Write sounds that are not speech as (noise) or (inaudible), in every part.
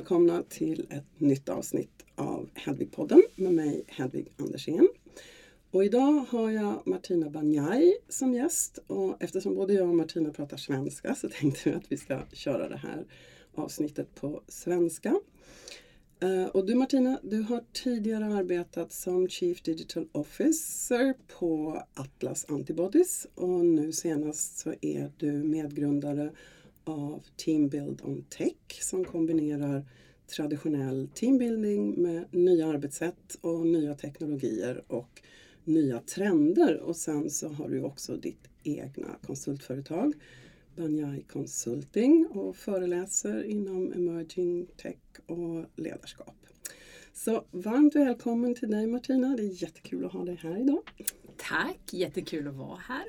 välkomna till ett nytt avsnitt av Hedvigpodden med mig Hedvig Andersén. Och idag har jag Martina Banjai som gäst och eftersom både jag och Martina pratar svenska så (laughs) tänkte vi att vi ska köra det här avsnittet på svenska. Eh, och du Martina, du har tidigare arbetat som Chief Digital Officer på Atlas Antibodies och nu senast så är du medgrundare av Team Build on Tech som kombinerar traditionell teambuilding med nya arbetssätt och nya teknologier och nya trender. Och sen så har du också ditt egna konsultföretag Banyai Consulting och föreläser inom emerging tech och ledarskap. Så varmt välkommen till dig Martina, det är jättekul att ha dig här idag. Tack, jättekul att vara här.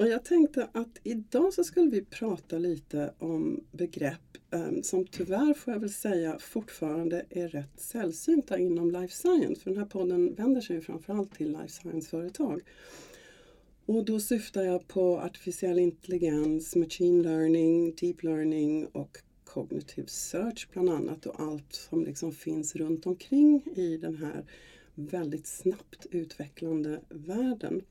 Och jag tänkte att idag så skulle vi prata lite om begrepp um, som tyvärr får jag väl säga fortfarande är rätt sällsynta inom life science. För den här podden vänder sig ju framförallt till life science-företag. Och då syftar jag på artificiell intelligens, machine learning, deep learning och cognitive search bland annat och allt som liksom finns runt omkring i den här väldigt snabbt utvecklande världen.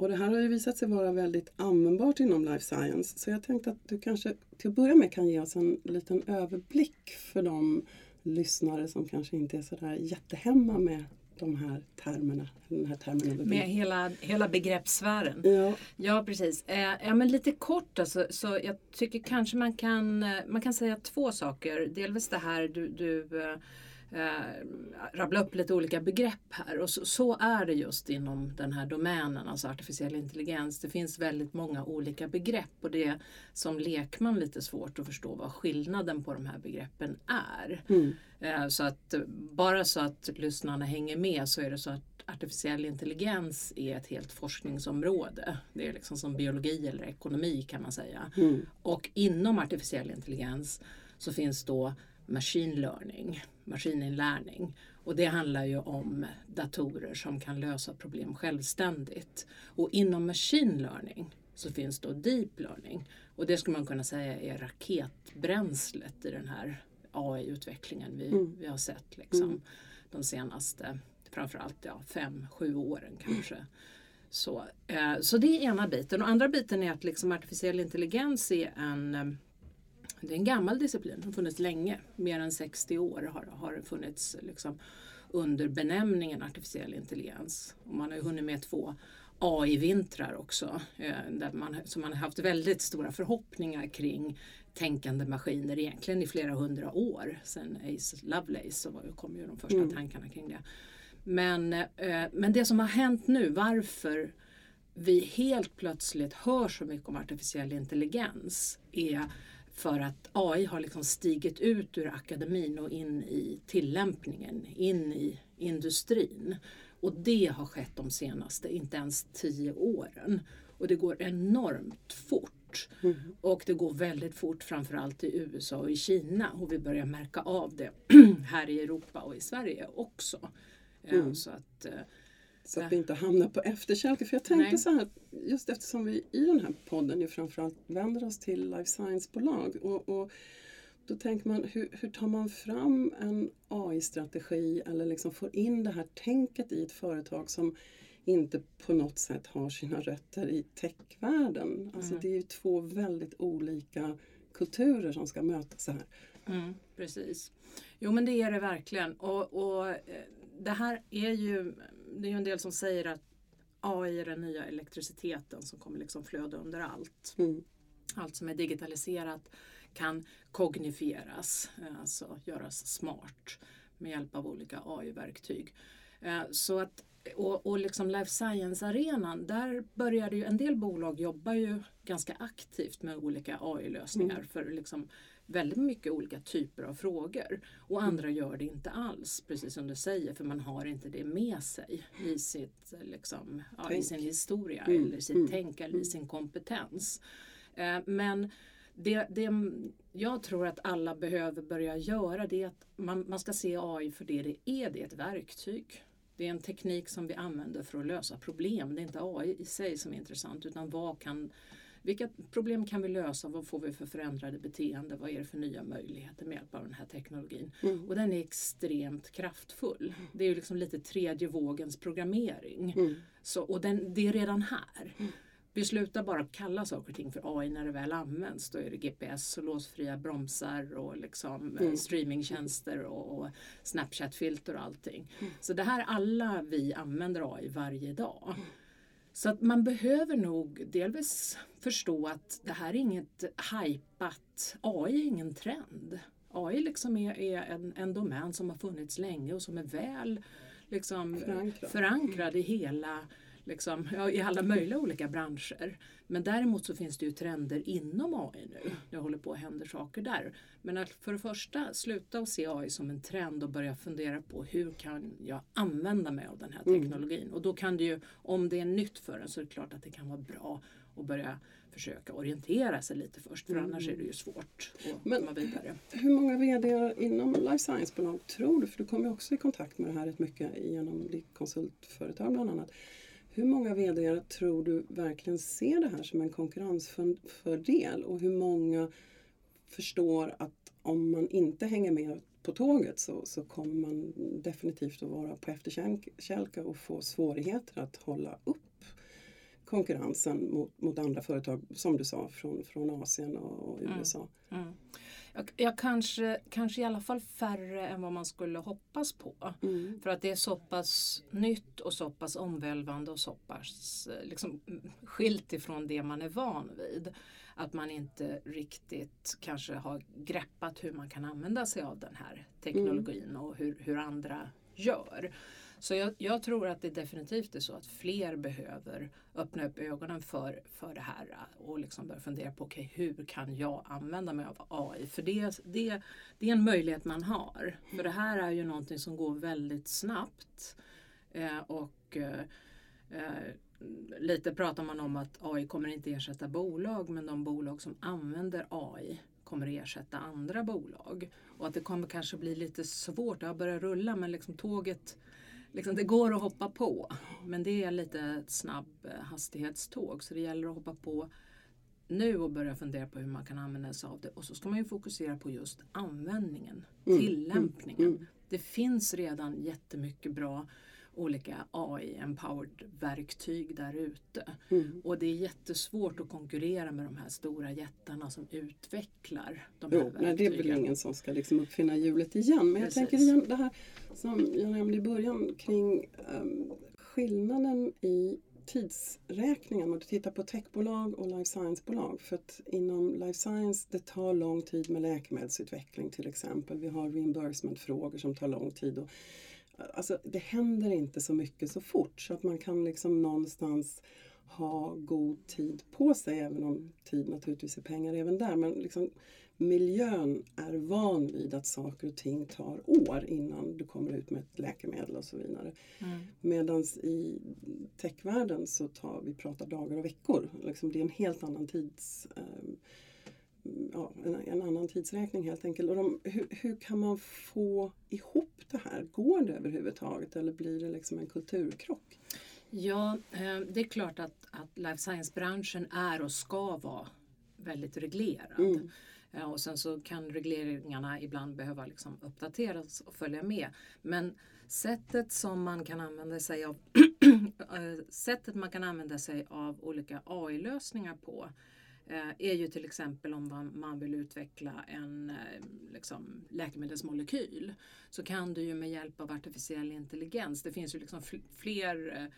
Och det här har ju visat sig vara väldigt användbart inom life science. Så jag tänkte att du kanske till att börja med kan ge oss en liten överblick för de lyssnare som kanske inte är sådär jättehemma med de här termerna. Den här terminologin. Med hela, hela begreppssfären. Ja. ja, precis. Eh, ja, men lite kort alltså, så jag tycker kanske man kan, eh, man kan säga två saker. Delvis det här du, du eh, eh, rabbla upp lite olika begrepp här och så, så, är det just inom den här domänen, alltså artificiell intelligens. Det finns väldigt många olika begrepp och det är som lekman lite svårt att förstå vad skillnaden på de här begreppen är. Mm. Eh, så att bara så att lyssnarna hänger med så är det så att artificiell intelligens är ett helt forskningsområde. Det är liksom som biologi eller ekonomi kan man säga. Mm. Och inom artificiell intelligens så finns då machine learning, maskininlärning. Och det handlar ju om datorer som kan lösa problem självständigt. Och inom machine learning så finns då deep learning. Och det skulle man kunna säga är raketbränslet i den här AI-utvecklingen vi, mm. vi har sett liksom, mm. de senaste framförallt ja, fem, sju åren kanske. Så, eh, så det är ena biten. Och andra biten är att liksom artificiell intelligens är en det är en gammal disciplin, den har funnits länge. Mer än 60 år har, har det funnits liksom, under benämningen artificiell intelligens. Och man har ju hunnit med två AI-vintrar också. Eh, där man, så man har haft väldigt stora förhoppningar kring tänkande maskiner egentligen i flera hundra år. Sen Ace Lovelace så kom ju de första mm. tankarna kring det. Men, eh, men det som har hänt nu, varför vi helt plötsligt hör så mycket om artificiell intelligens är för att AI har liksom stigit ut ur akademin och in i tillämpningen, in i industrin. Och det har skett de senaste, inte ens tio åren. Och det går enormt fort. Mm. Och det går väldigt fort framförallt i USA och i Kina och vi börjar märka av det (clears throat) här i Europa och i Sverige också. Mm. Så att eh, så att vi inte hamnar på efterkälken. För jag tänkte Nej. så här, just eftersom vi i den här podden ju framförallt vänder oss till life science-bolag. Och, och, då tänker man, hur, hur tar man fram en AI-strategi eller liksom får in det här tänket i ett företag som inte på något sätt har sina rötter i techvärlden. Alltså mm. det är ju två väldigt olika kulturer som ska mötas här. Mm, precis. Jo men det är det verkligen. Och, och eh, det här är ju det är ju en del som säger att AI är den nya elektriciteten som kommer liksom flöda under allt. Mm. Allt som är digitaliserat kan kognifieras, eh, alltså göras smart med hjälp av olika AI-verktyg. Eh, så att, och, och liksom life science-arenan, där börjar ju en del bolag jobba ju ganska aktivt med olika AI-lösningar mm. för liksom väldigt mycket olika typer av frågor. Och mm. andra gör det inte alls, precis som du säger, för man har inte det med sig i, sitt, liksom, ja, i sin historia mm. eller sitt mm. tänk eller i mm. sin kompetens. Eh, men det, det jag tror att alla behöver börja göra det är att man, man ska se AI för det det är, det är ett verktyg. Det är en teknik som vi använder för att lösa problem. Det är inte AI i sig som är intressant utan vad kan vilka problem kan vi lösa? Vad får vi för förändrade beteende? Vad är det för nya möjligheter med hjälp av den här teknologin? Mm. Och den är extremt kraftfull. Det är ju liksom lite tredje vågens programmering. Mm. Så, och den, det är redan här. Vi slutar bara kalla saker och ting för AI när det väl används. Då är det GPS och låsfria bromsar och liksom eh, Mm. streamingtjänster och, och Snapchat-filter och allting. Så det här alla vi använder AI varje dag. Så att man behöver nog delvis förstå att det här är inget hypat, AI är ingen trend. AI liksom är, är en, en domän som har funnits länge och som är väl liksom, Förankrad. förankrad i hela Liksom, ja, i alla möjliga olika branscher. Men däremot så finns det ju trender inom AI nu. Det håller på att hända saker där. Men att för det första sluta att se AI som en trend och börja fundera på hur kan jag använda mig av den här Mm. teknologin. Och då kan det ju, om det är nytt för en så är det klart att det kan vara bra att börja försöka orientera sig lite först. För annars är det ju svårt att Mm. Men- komma vidare. Hur många VD inom life science-bolag tror du, för du kommer ju också i kontakt med det här rätt mycket genom ditt konsultföretag bland annat. Hur många VD tror du verkligen ser det här som en konkurrensfördel? Och hur många förstår att om man inte hänger med på tåget så, så kommer man definitivt att vara på efterkälke och få svårigheter att hålla upp konkurrensen mot, mot andra företag, som du sa, från, från Asien och, och USA. Mm. Jag, jag kanske, kanske i alla fall färre än vad man skulle hoppas på. Mm. För att det är så pass nytt och så pass omvälvande och så pass eh, liksom, mm, skilt ifrån det man är van vid. Att man inte riktigt kanske har greppat hur man kan använda sig av den här teknologin och hur, hur andra gör. Så jag, jag tror att det definitivt är så att fler behöver öppna upp ögonen för, för det här och liksom börja fundera på okay, hur kan jag använda mig av AI? För det, det, det är en möjlighet man har. För det här är ju någonting som går väldigt snabbt. Eh, och eh, eh, Lite pratar man om att AI kommer inte ersätta bolag men de bolag som använder AI kommer ersätta andra bolag. Och att det kommer kanske bli lite svårt, det har börjat rulla men liksom tåget Liksom, det går att hoppa på men det är lite ett snabb eh, hastighetståg så det gäller att hoppa på nu och börja fundera på hur man kan använda sig av det. Och så ska man ju fokusera på just användningen, Mm, tillämpningen. mm, mm. Det finns redan jättemycket bra olika AI-empowered verktyg där ute. Mm. Och det är jättesvårt att konkurrera med de här stora jättarna som utvecklar de här Jo, nej, det är väl verktygen. ingen som ska liksom uppfinna hjulet igen. Men jag Precis. tänker igen det här som jag nämnde i början kring ehm, skillnaden i tidsräkningen. Om du tittar på techbolag och life science-bolag. För att inom life science det tar lång tid med läkemedelsutveckling till exempel. Vi har reimbursement-frågor som tar lång tid. Och, alltså, det händer inte så mycket så fort så att man kan liksom någonstans ha god tid på sig även om tid naturligtvis är pengar även där. Men liksom, miljön är van vid att saker och ting tar år innan du kommer ut med ett läkemedel och så vidare. Mm. Medan i techvärlden så tar vi pratar dagar och veckor. Liksom det är en helt annan tids ehm, ja, en, en annan tidsräkning helt enkelt. Och de, hur, hur kan man få ihop det här? Går det överhuvudtaget eller blir det liksom en kulturkrock? Ja, eh, det är klart att, att life science-branschen är och ska vara väldigt reglerad. Mm. Ja, och sen så kan regleringarna ibland behöva liksom uppdateras och följa med. Men sättet som man kan använda sig av (clears throat) eh, sättet man kan använda sig av olika AI-lösningar på eh, Eh, är ju till exempel om man, vill utveckla en eh, liksom, läkemedelsmolekyl så kan du ju med hjälp av artificiell intelligens, det finns ju liksom fler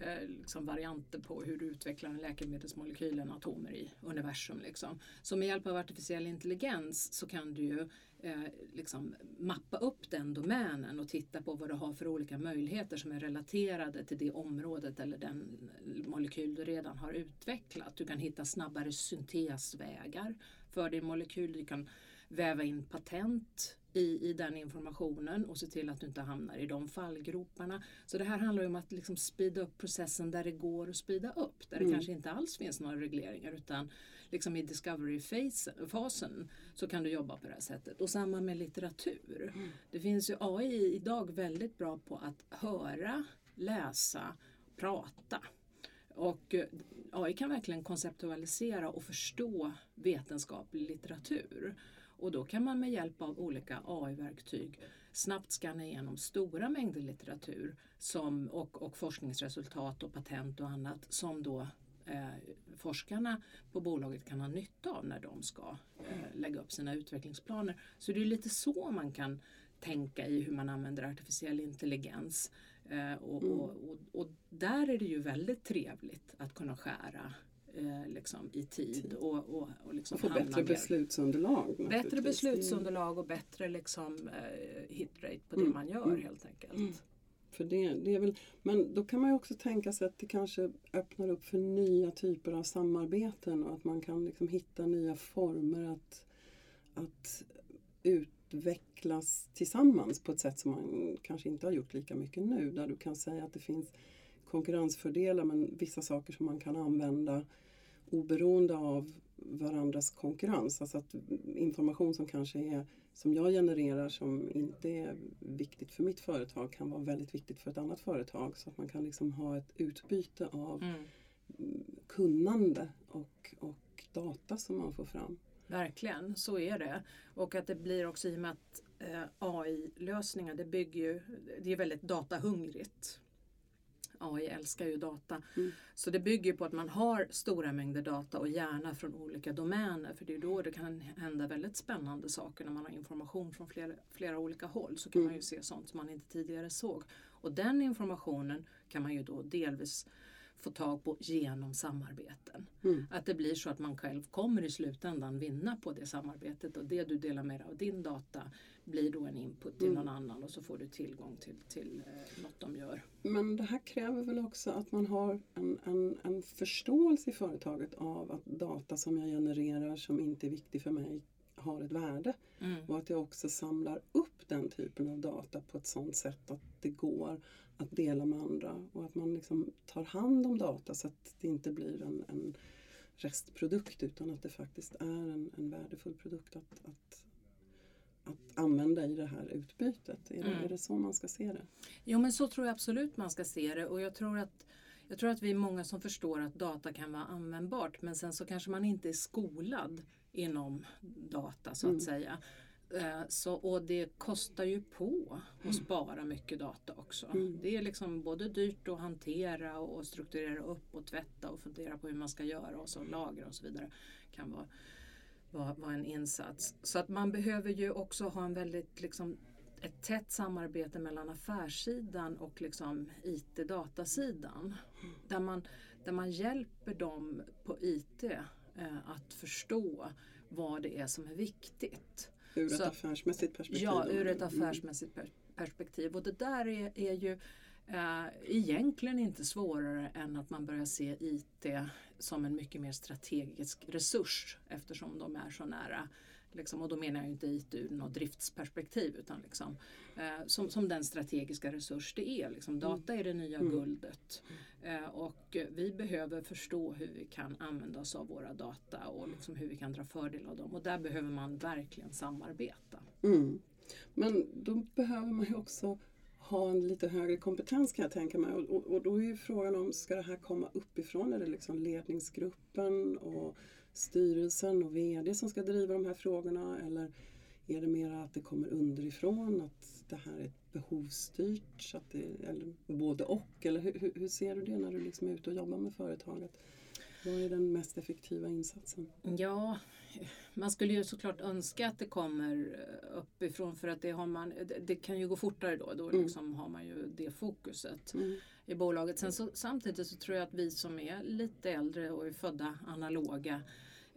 eh, liksom varianter på hur du utvecklar en läkemedelsmolekyl än atomer i universum. Liksom. Så med hjälp av artificiell intelligens så kan du ju eh, liksom mappa upp den domänen och titta på vad du har för olika möjligheter som är relaterade till det området eller den molekyl du redan har utvecklat. Du kan hitta snabbare syntesvägar för din molekyl. Du kan väva in patent i, i den informationen och se till att du inte hamnar i de fallgroparna. Så det här handlar ju om att liksom speeda upp processen där det går att speeda upp. Där det Mm. kanske inte alls finns några regleringar utan liksom i discovery-fasen så kan du jobba på det här sättet. Och samma med litteratur. Det finns ju AI idag väldigt bra på att höra, läsa, prata Och eh, AI kan verkligen konceptualisera och förstå vetenskaplig litteratur. Och då kan man med hjälp av olika AI-verktyg snabbt scanna igenom stora mängder litteratur som, och, och forskningsresultat och patent och annat som då forskarna på bolaget kan ha nytta av när de ska eh, lägga upp sina utvecklingsplaner. Så det är lite så man kan tänka i hur man använder artificiell intelligens. Eh, och, mm. och, och, och, där är det ju väldigt trevligt att kunna skära eh, liksom, i tid och, och, och liksom få bättre beslutsunderlag. Bättre beslutsunderlag och bättre liksom, eh, hitrate på det mm. man gör mm. helt enkelt. För det, det är väl, men då kan man ju också tänka sig att det kanske öppnar upp för nya typer av samarbeten och att man kan liksom hitta nya former att, att utvecklas tillsammans på ett sätt som man kanske inte har gjort lika mycket nu. Där du kan säga att det finns konkurrensfördelar men vissa saker som man kan använda oberoende av varandras konkurrens. Alltså att information som kanske är som jag genererar som inte är viktigt för mitt företag kan vara väldigt viktigt för ett annat företag. Så att man kan liksom ha ett utbyte av mm. kunnande och, och data som man får fram. Verkligen, så är det. Och att det blir också i och med att eh, AI-lösningar, det bygger ju, det är väldigt datahungrigt. AI älskar ju data. Mm. Så det bygger på att man har stora mängder data och gärna från olika domäner. För det är då det kan hända väldigt spännande saker när man har information från flera, flera olika håll. Så kan mm. man ju se sånt som man inte tidigare såg. Och den informationen kan man ju då delvis få tag på genom samarbeten. Mm. Att det blir så att man själv kommer i slutändan vinna på det samarbetet och det du delar med dig av din data blir då en input till mm. någon annan och så får du tillgång till, till eh, något de gör. Men det här kräver väl också att man har en, en, en förståelse i företaget av att data som jag genererar som inte är viktig för mig har ett värde. Mm. Och att jag också samlar upp den typen av data på ett sådant sätt att det går att dela med andra. Och att man liksom tar hand om data så att det inte blir en, en restprodukt utan att det faktiskt är en, en värdefull produkt att, att, att använda i det här utbytet. Är, mm. det, är det så man ska se det? Jo men så tror jag absolut man ska se det och jag tror att jag tror att vi är många som förstår att data kan vara användbart men sen så kanske man inte är skolad inom data så att mm. säga. Eh, så, och det kostar ju på att mm. spara mycket data också. Mm. Det är liksom både dyrt att hantera och strukturera upp och tvätta och fundera på hur man ska göra och så lagra och så vidare. kan vara, vara en insats. Så att man behöver ju också ha en väldigt liksom, ett tätt samarbete mellan affärssidan och liksom IT-datasidan. Där, man, där man hjälper dem på IT eh, att förstå vad det är som är viktigt. Ur ett så, affärsmässigt perspektiv? Ja, ur ett mm. affärsmässigt per perspektiv. Och det där är, är ju eh, egentligen inte svårare än att man börjar se IT som en mycket mer strategisk resurs eftersom de är så nära Liksom, och då menar jag inte IT ur något driftsperspektiv utan liksom, eh, som, som den strategiska resurs det är. Liksom, mm. data är det nya mm. guldet. Eh, och vi behöver förstå hur vi kan använda oss av våra data och liksom hur vi kan dra fördel av dem. Och där behöver man verkligen samarbeta. Mm. Men då behöver man ju också ha en lite högre kompetens kan jag tänka mig. Och, och, och, då är ju frågan om, ska det här komma uppifrån? Är det liksom ledningsgruppen och styrelsen och VD som ska driva de här frågorna? Eller är det mer att det kommer underifrån, att det här är behovsstyrt? Så att det, eller både och? Eller hur, hur ser du det när du liksom är ute och jobbar med företaget? Vad är den mest effektiva insatsen? Ja, man skulle ju såklart önska att det kommer uppifrån för att det, har man, det kan ju gå fortare då. Då mm. liksom har man ju det fokuset mm. i bolaget. Sen så, samtidigt så tror jag att vi som är lite äldre och är födda analoga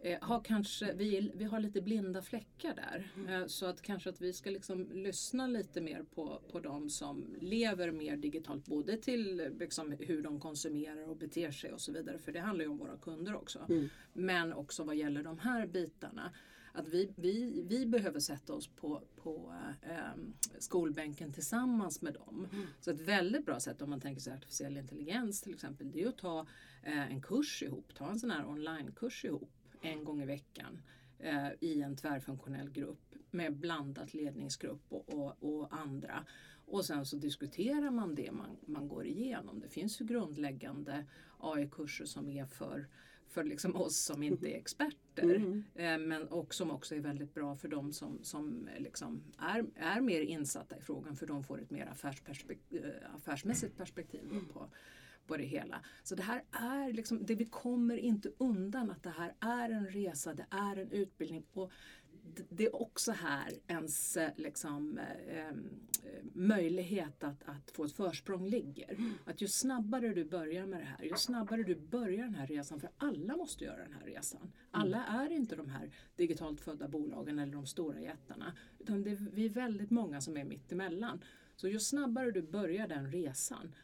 eh, har kanske, vi, vi har lite blinda fläckar där. Mm. Eh, så att kanske att vi ska liksom lyssna lite mer på, på de som lever mer digitalt. Både till liksom, hur de konsumerar och beter sig och så vidare. För det handlar ju om våra kunder också. Mm. Men också vad gäller de här bitarna. Att vi, vi, vi behöver sätta oss på, på eh, skolbänken tillsammans med dem. Mm. Så ett väldigt bra sätt om man tänker sig artificiell intelligens till exempel. Det är att ta eh, en kurs ihop. Ta en sån här onlinekurs ihop en gång i veckan eh, i en tvärfunktionell grupp med blandat ledningsgrupp och, och, och andra. Och sen så diskuterar man det man, man går igenom. Det finns ju grundläggande AI-kurser som är för, för liksom oss som inte är experter. Mm. Eh, men och som också är väldigt bra för de som, som liksom är, är mer insatta i frågan för de får ett mer affärsperspek- eh, affärsmässigt perspektiv på, på det hela. Så det här är liksom, det vi kommer inte undan att det här är en resa, det är en utbildning. Och det är också här ens liksom, eh, eh, möjlighet att, att få ett försprång ligger. Att ju snabbare du börjar med det här, ju snabbare du börjar den här resan, för alla måste göra den här resan. Alla är inte de här digitalt födda bolagen eller de stora jättarna. Utan det är, vi är väldigt många som är mitt emellan. Så ju snabbare du börjar den resan,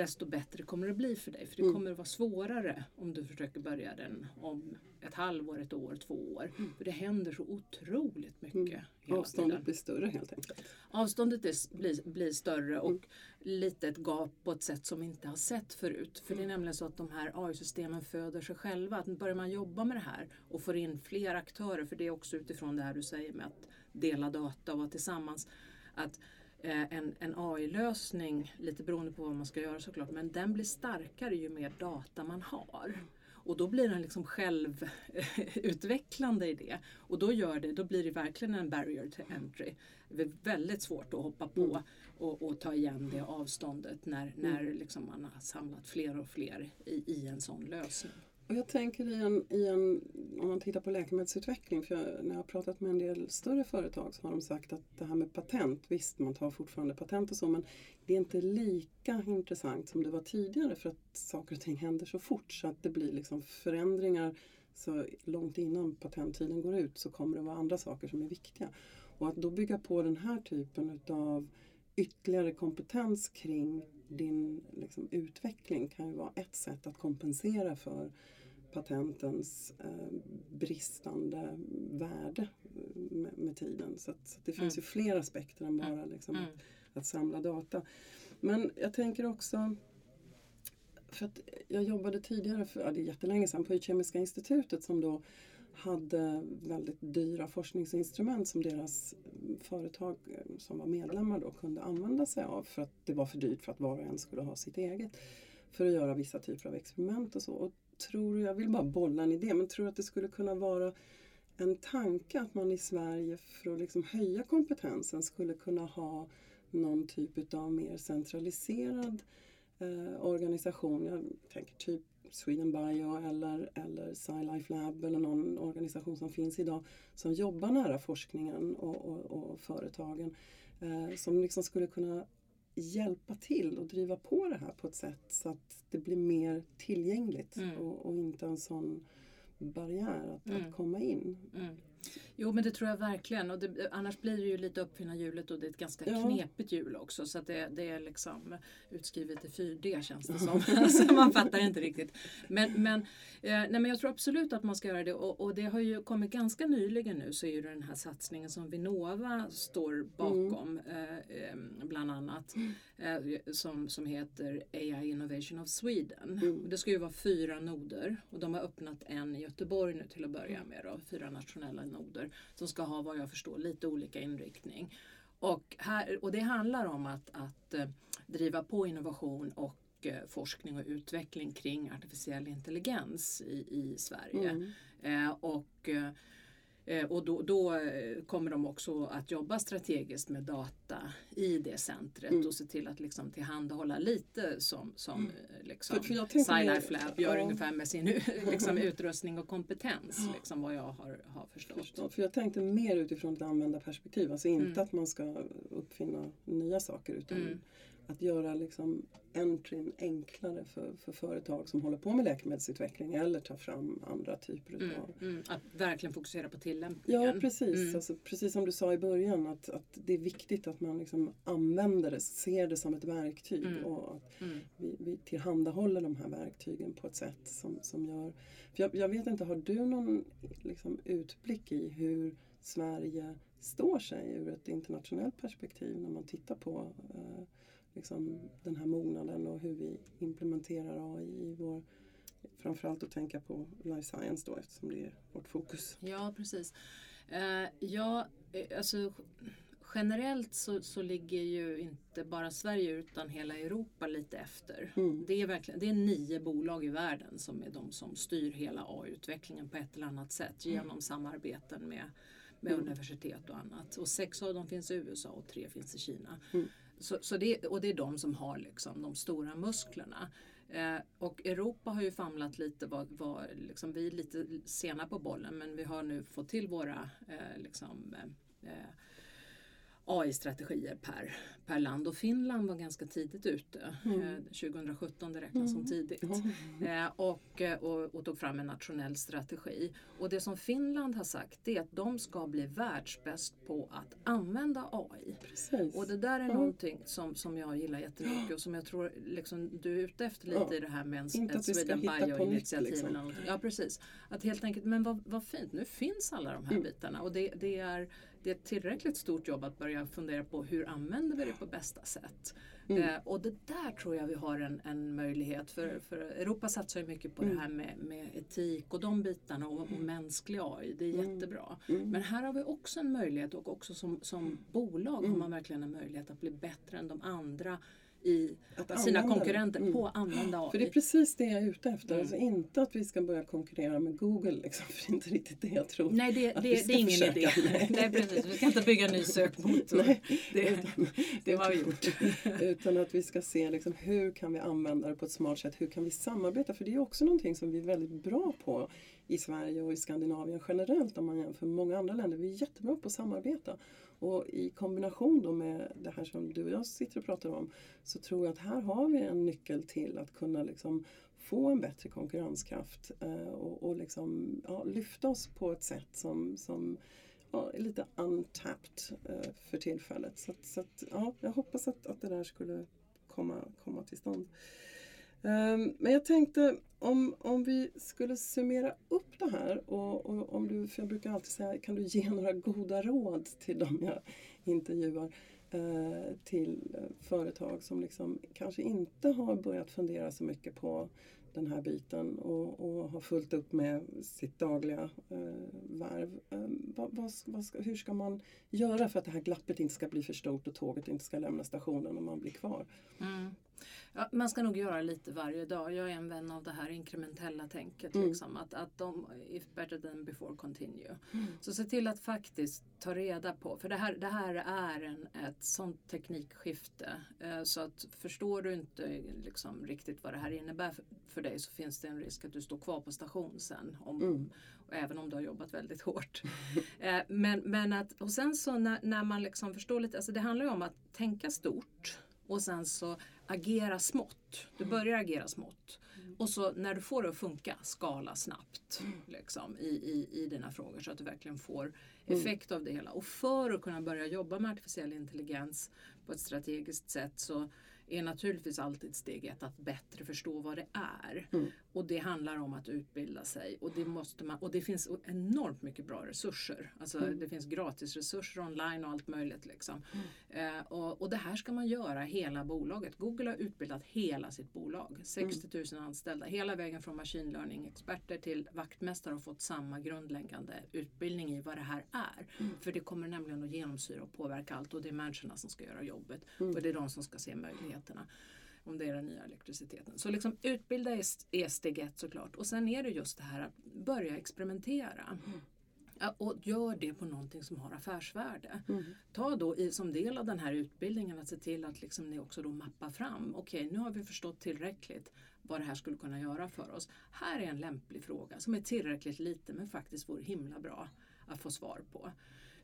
desto bättre kommer det bli för dig. För det Mm. kommer att vara svårare om du försöker börja den om ett halvår, ett år, två år. För det händer så otroligt mycket hela Mm. Avståndet tiden. blir större helt enkelt. Avståndet är, blir, blir större Mm. och lite ett gap på ett sätt som vi inte har sett förut. För det är nämligen så att de här AI-systemen föder sig själva. Att börjar man jobba med det här och får in fler aktörer, för det är också utifrån det här du säger med att dela data och vara tillsammans. Att en, en AI-lösning, lite beroende på vad man ska göra såklart, men den blir starkare ju mer data man har. Och då blir den liksom självutvecklande i det. Och då, gör det, då blir det verkligen en barrier to entry. Det är väldigt svårt att hoppa på och, och ta igen det avståndet när, när liksom man har samlat fler och fler i, i en sån lösning. Och jag tänker i en, i en, om man tittar på läkemedelsutveckling, för jag, när jag har pratat med en del större företag så har de sagt att det här med patent, visst man tar fortfarande patent och så, men det är inte lika intressant som det var tidigare för att saker och ting händer så fort så att det blir liksom förändringar så långt innan patenttiden går ut så kommer det vara andra saker som är viktiga. Och att då bygga på den här typen utav ytterligare kompetens kring din liksom, utveckling kan ju vara ett sätt att kompensera för patentens eh, bristande värde med, med tiden. Så, att, så det finns ju fler aspekter än bara liksom, Mm. att, att samla data. Men jag tänker också för att jag jobbade tidigare, för, ja, det är jättelänge sedan, på Kemiska institutet som då hade väldigt dyra forskningsinstrument som deras företag eh, som var medlemmar då kunde använda sig av för att det var för dyrt för att var och en skulle ha sitt eget. För att göra vissa typer av experiment och så. Och tror, du- jag vill bara bolla en idé, men tror du att det skulle kunna vara en tanke att man i Sverige för att liksom höja kompetensen skulle kunna ha någon typ av mer centraliserad eh, organisation. Jag tänker typ Sweden Bio eller, eller SciLife Lab eller någon organisation som finns idag som jobbar nära forskningen och, och, och företagen. Eh, som liksom skulle kunna hjälpa till och driva på det här på ett sätt så att det blir mer tillgängligt Mm. och, och inte en sån barriär att, Mm. att komma in. Mm. Jo men det tror jag verkligen. Och det, annars blir det ju lite uppfinna hjulet och det är ett ganska Ja. knepigt hjul också. Så att det, det är liksom utskrivet i 4D känns det som. (laughs) alltså, man fattar inte riktigt. Men, men, eh, nej, men jag tror absolut att man ska göra det. Och, och det har ju kommit ganska nyligen nu så är ju den här satsningen som Vinnova står bakom. Eh, eh, bland annat. Eh, som, som heter AI Innovation of Sweden. Mm. Det ska ju vara fyra noder. Och de har öppnat en i Göteborg nu till att börja med. Då, fyra nationella noder. Som ska ha vad jag förstår lite olika inriktning. Och, här, och det handlar om att, att eh, driva på innovation och eh, forskning och utveckling kring artificiell intelligens i, i Sverige. Mm. Eh, och eh, och då, då eh, kommer de också att jobba strategiskt med data i det centret Mm. och se till att liksom tillhandahålla lite som, som eh, liksom SciLife Lab gör ja. ungefär med sin (laughs) liksom, utrustning och kompetens. Liksom, vad jag har, har förstått. Förstå. För jag tänkte mer utifrån ett användarperspektiv. Alltså inte Mm. att man ska uppfinna nya saker utan Mm. Att göra liksom entryn enklare för, för företag som håller på med läkemedelsutveckling eller tar fram andra typer Mm, utav mm, att verkligen fokusera på tillämpningen. Ja precis, Mm. alltså, precis som du sa i början att, att det är viktigt att man liksom använder det, ser det som ett verktyg Mm. och att Mm. vi, vi tillhandahåller de här verktygen på ett sätt som, som gör... För jag, jag vet inte, har du någon liksom, utblick i hur Sverige står sig ur ett internationellt perspektiv när man tittar på eh, liksom, den här mognaden och hur vi implementerar AI i vår... Framförallt att tänka på life science då eftersom det är vårt fokus. Ja, precis. Eh, ja, eh, alltså generellt så, så ligger ju inte bara Sverige utan hela Europa lite efter. Mm. Det, är verkligen, det är nio bolag i världen som är de som styr hela AI-utvecklingen på ett eller annat sätt genom samarbeten med, med Mm. universitet och annat. Och sex av dem finns i USA och tre finns i Kina. Så, så det, och det är de som har liksom de stora musklerna. Eh, och Europa har ju famlat lite, var, var, liksom, vi är lite sena på bollen men vi har nu fått till våra eh, liksom, eh, eh AI-strategier per, per land och Finland var ganska tidigt ute. Mm. Eh, 2017 det räknas som tidigt. Eh, och, eh, och, och tog fram en nationell strategi. Och det som Finland har sagt är att de ska bli världsbäst på att använda AI. Precis. Och det där är Ja. någonting som, som jag gillar jättemycket (gasps) och som jag tror liksom, du är ute efter lite Ja. i det här med en, Inte ska Sweden Bio-initiativ. liksom. eller någonting. Ja precis. Att helt enkelt, men vad, vad fint, nu finns alla de här Mm. bitarna och det, det, är, det är ett tillräckligt stort jobb att börja fundera på hur använder vi det på bästa sätt. Mm. Eh, och det där tror jag vi har en, en möjlighet för, för Europa satsar ju mycket på Mm. det här med, med etik och de bitarna och, och mänsklig AI. Det är Mm. jättebra. Mm. Men här har vi också en möjlighet och också som, som bolag har Mm. man verkligen en möjlighet att bli bättre än de andra i Att sina använda konkurrenter Mm. på att använda AI. För det är precis det jag är ute efter. Mm. Alltså inte att vi ska börja konkurrera med Google. Liksom, (laughs) för det är inte riktigt det jag tror. Nej, det, det, vi det är ingen försöka. idé. Nej, precis. Vi ska inte bygga en ny sökmotor. Nej, det, utan- det var gjort. (laughs) Utan att vi ska se liksom, hur kan vi använda det på ett smart sätt. Hur kan vi samarbeta? För det är också någonting som vi är väldigt bra på i Sverige och i Skandinavien generellt om man jämför med många andra länder. Vi är jättebra på att samarbeta. Och i kombination då med det här som du och jag sitter och pratar om så tror jag att här har vi en nyckel till att kunna liksom få en bättre konkurrenskraft eh, och, och liksom, ja, lyfta oss på ett sätt som, som ja, är lite untapped eh, för tillfället. Så, att, så att, ja, jag hoppas att, att det där skulle komma, komma till stånd. Ehm, men jag tänkte om, om vi skulle summera upp det här och, och om du, för jag brukar alltid säga, kan du ge (laughs) några goda råd till dem jag intervjuar? eh, till företag som liksom kanske inte har börjat fundera så mycket på den här biten och, och har fullt upp med sitt dagliga eh, värv. Eh, vad, vad, vad ska, hur ska man göra för att det här glappet inte ska bli för stort och tåget inte ska lämna stationen och man blir kvar? Mm. Ja, man ska nog göra lite varje dag. Jag är en vän av det här inkrementella tänket. Mm. Liksom, att, att de, if better than before continue. Så se till att faktiskt ta reda på, för det här, det här är en, ett sånt teknikskifte. Eh, så att förstår du inte liksom, riktigt vad det här innebär för, för dig så finns det en risk att du står kvar på station sen. Om, Mm. även om du har jobbat väldigt hårt. (laughs) eh, men, men att, och sen så när, när man liksom förstår lite, alltså det handlar ju om att tänka stort och sen så agera smått. Du börjar agera smått. Och så när du får det att funka, skala snabbt liksom, i, i, i dina frågor så att du verkligen får effekt av det hela. Och för att kunna börja jobba med artificiell intelligens på ett strategiskt sätt så är naturligtvis alltid steg ett att bättre förstå vad det är. Mm. Och det handlar om att utbilda sig. Och det, måste man, och det finns enormt mycket bra resurser. Alltså Mm. Det finns gratisresurser online och allt möjligt. Liksom. Eh, och, och det här ska man göra hela bolaget. Google har utbildat hela sitt bolag. 60 000 anställda. Hela vägen från machine learning-experter till vaktmästare har fått samma grundläggande utbildning i vad det här är. För det kommer nämligen att genomsyra och påverka allt och det är människorna som ska göra jobbet. Och det är de som ska se möjligheterna. Om det är den nya elektriciteten. Så liksom utbilda är, är steg ett såklart. Och sen är det just det här att börja experimentera. Ja, och gör det på någonting som har affärsvärde. Mm. Ta då i, som del av den här utbildningen att se till att liksom ni också då mappar fram. Okej, nu har vi förstått tillräckligt vad det här skulle kunna göra för oss. Här är en lämplig fråga som är tillräckligt liten men faktiskt vore himla bra att få svar på.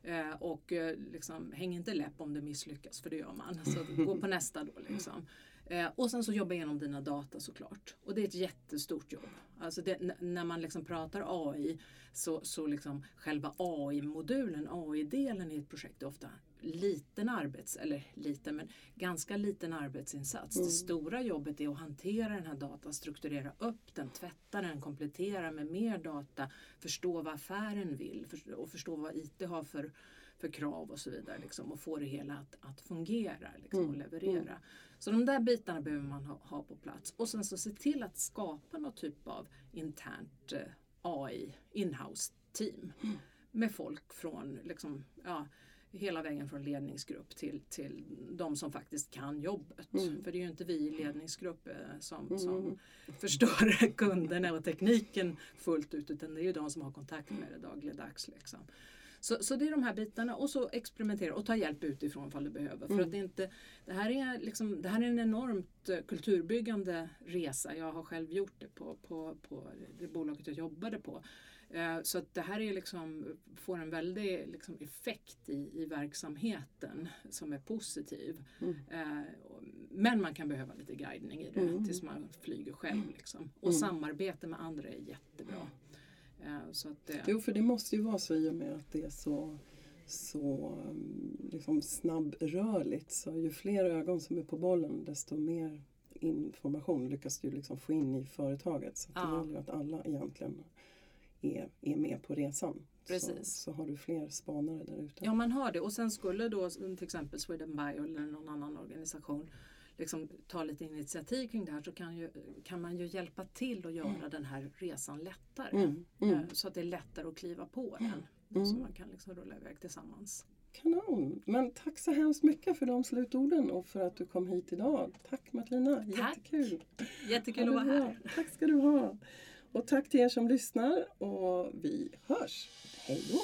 Eh, och eh, liksom, häng inte läpp om det misslyckas, för det gör man. Så (laughs) gå på nästa då. Liksom. Eh, och sen så jobba igenom dina data såklart. Och det är ett jättestort jobb. Alltså det, när man liksom pratar AI så, så liksom själva AI-modulen, AI-delen i ett projekt är ofta liten arbets, eller liten, men ganska liten arbetsinsats. Det stora jobbet är att hantera den här datan, strukturera upp den, tvätta den, komplettera med mer data, förstå vad affären vill och förstå vad IT har för, för krav och så vidare. Liksom, och få det hela att, att fungera liksom, och leverera. Så de där bitarna behöver man ha, ha på plats. Och sen så se till att skapa någon typ av internt eh, AI, inhouse team. med folk från liksom, ja, hela vägen från ledningsgrupp till, till de som faktiskt kan jobbet. Mm. För det är ju inte vi i ledningsgrupp eh, som, Mm. som förstår (laughs) kunderna och tekniken fullt ut utan det är ju de som har kontakt med det dagligdags. Liksom. Så, så det är de här bitarna och så experimentera och ta hjälp utifrån ifall du behöver. För Mm. att det, inte, det, här är liksom, det här är en enormt eh, kulturbyggande resa. Jag har själv gjort det på, på, på det bolaget jag jobbade på. Eh, Så att det här är liksom, får en väldig liksom effekt i, i verksamheten som är positiv. Mm. Eh, Men man kan behöva lite guidning i det Mm. tills man flyger själv. Liksom. Och Mm. samarbete med andra är jättebra. Eh, Så att, det- Jo, för det måste ju vara så i och med att det är så, så um, liksom snabbrörligt. Så ju fler ögon som är på bollen desto mer information lyckas du liksom få in i företaget. Så att det Ja. gäller ju att alla egentligen är, är med på resan. Så, Precis. så har du fler spanare där ute. Ja, man har det. Och sen skulle då till exempel Sweden Bio eller någon annan organisation liksom ta lite initiativ kring det här så kan, ju, kan man ju hjälpa till att göra den här resan lättare. Mm, mm. Eh, Så att det är lättare att kliva på den. Mm. Så man kan liksom rulla iväg tillsammans. Kanon! Men tack så hemskt mycket för de slutorden och för att du kom hit idag. Tack Martina, Tack. jättekul! Jättekul att vara här. Tack ska du ha! Och tack till er som lyssnar och vi hörs. Hej då!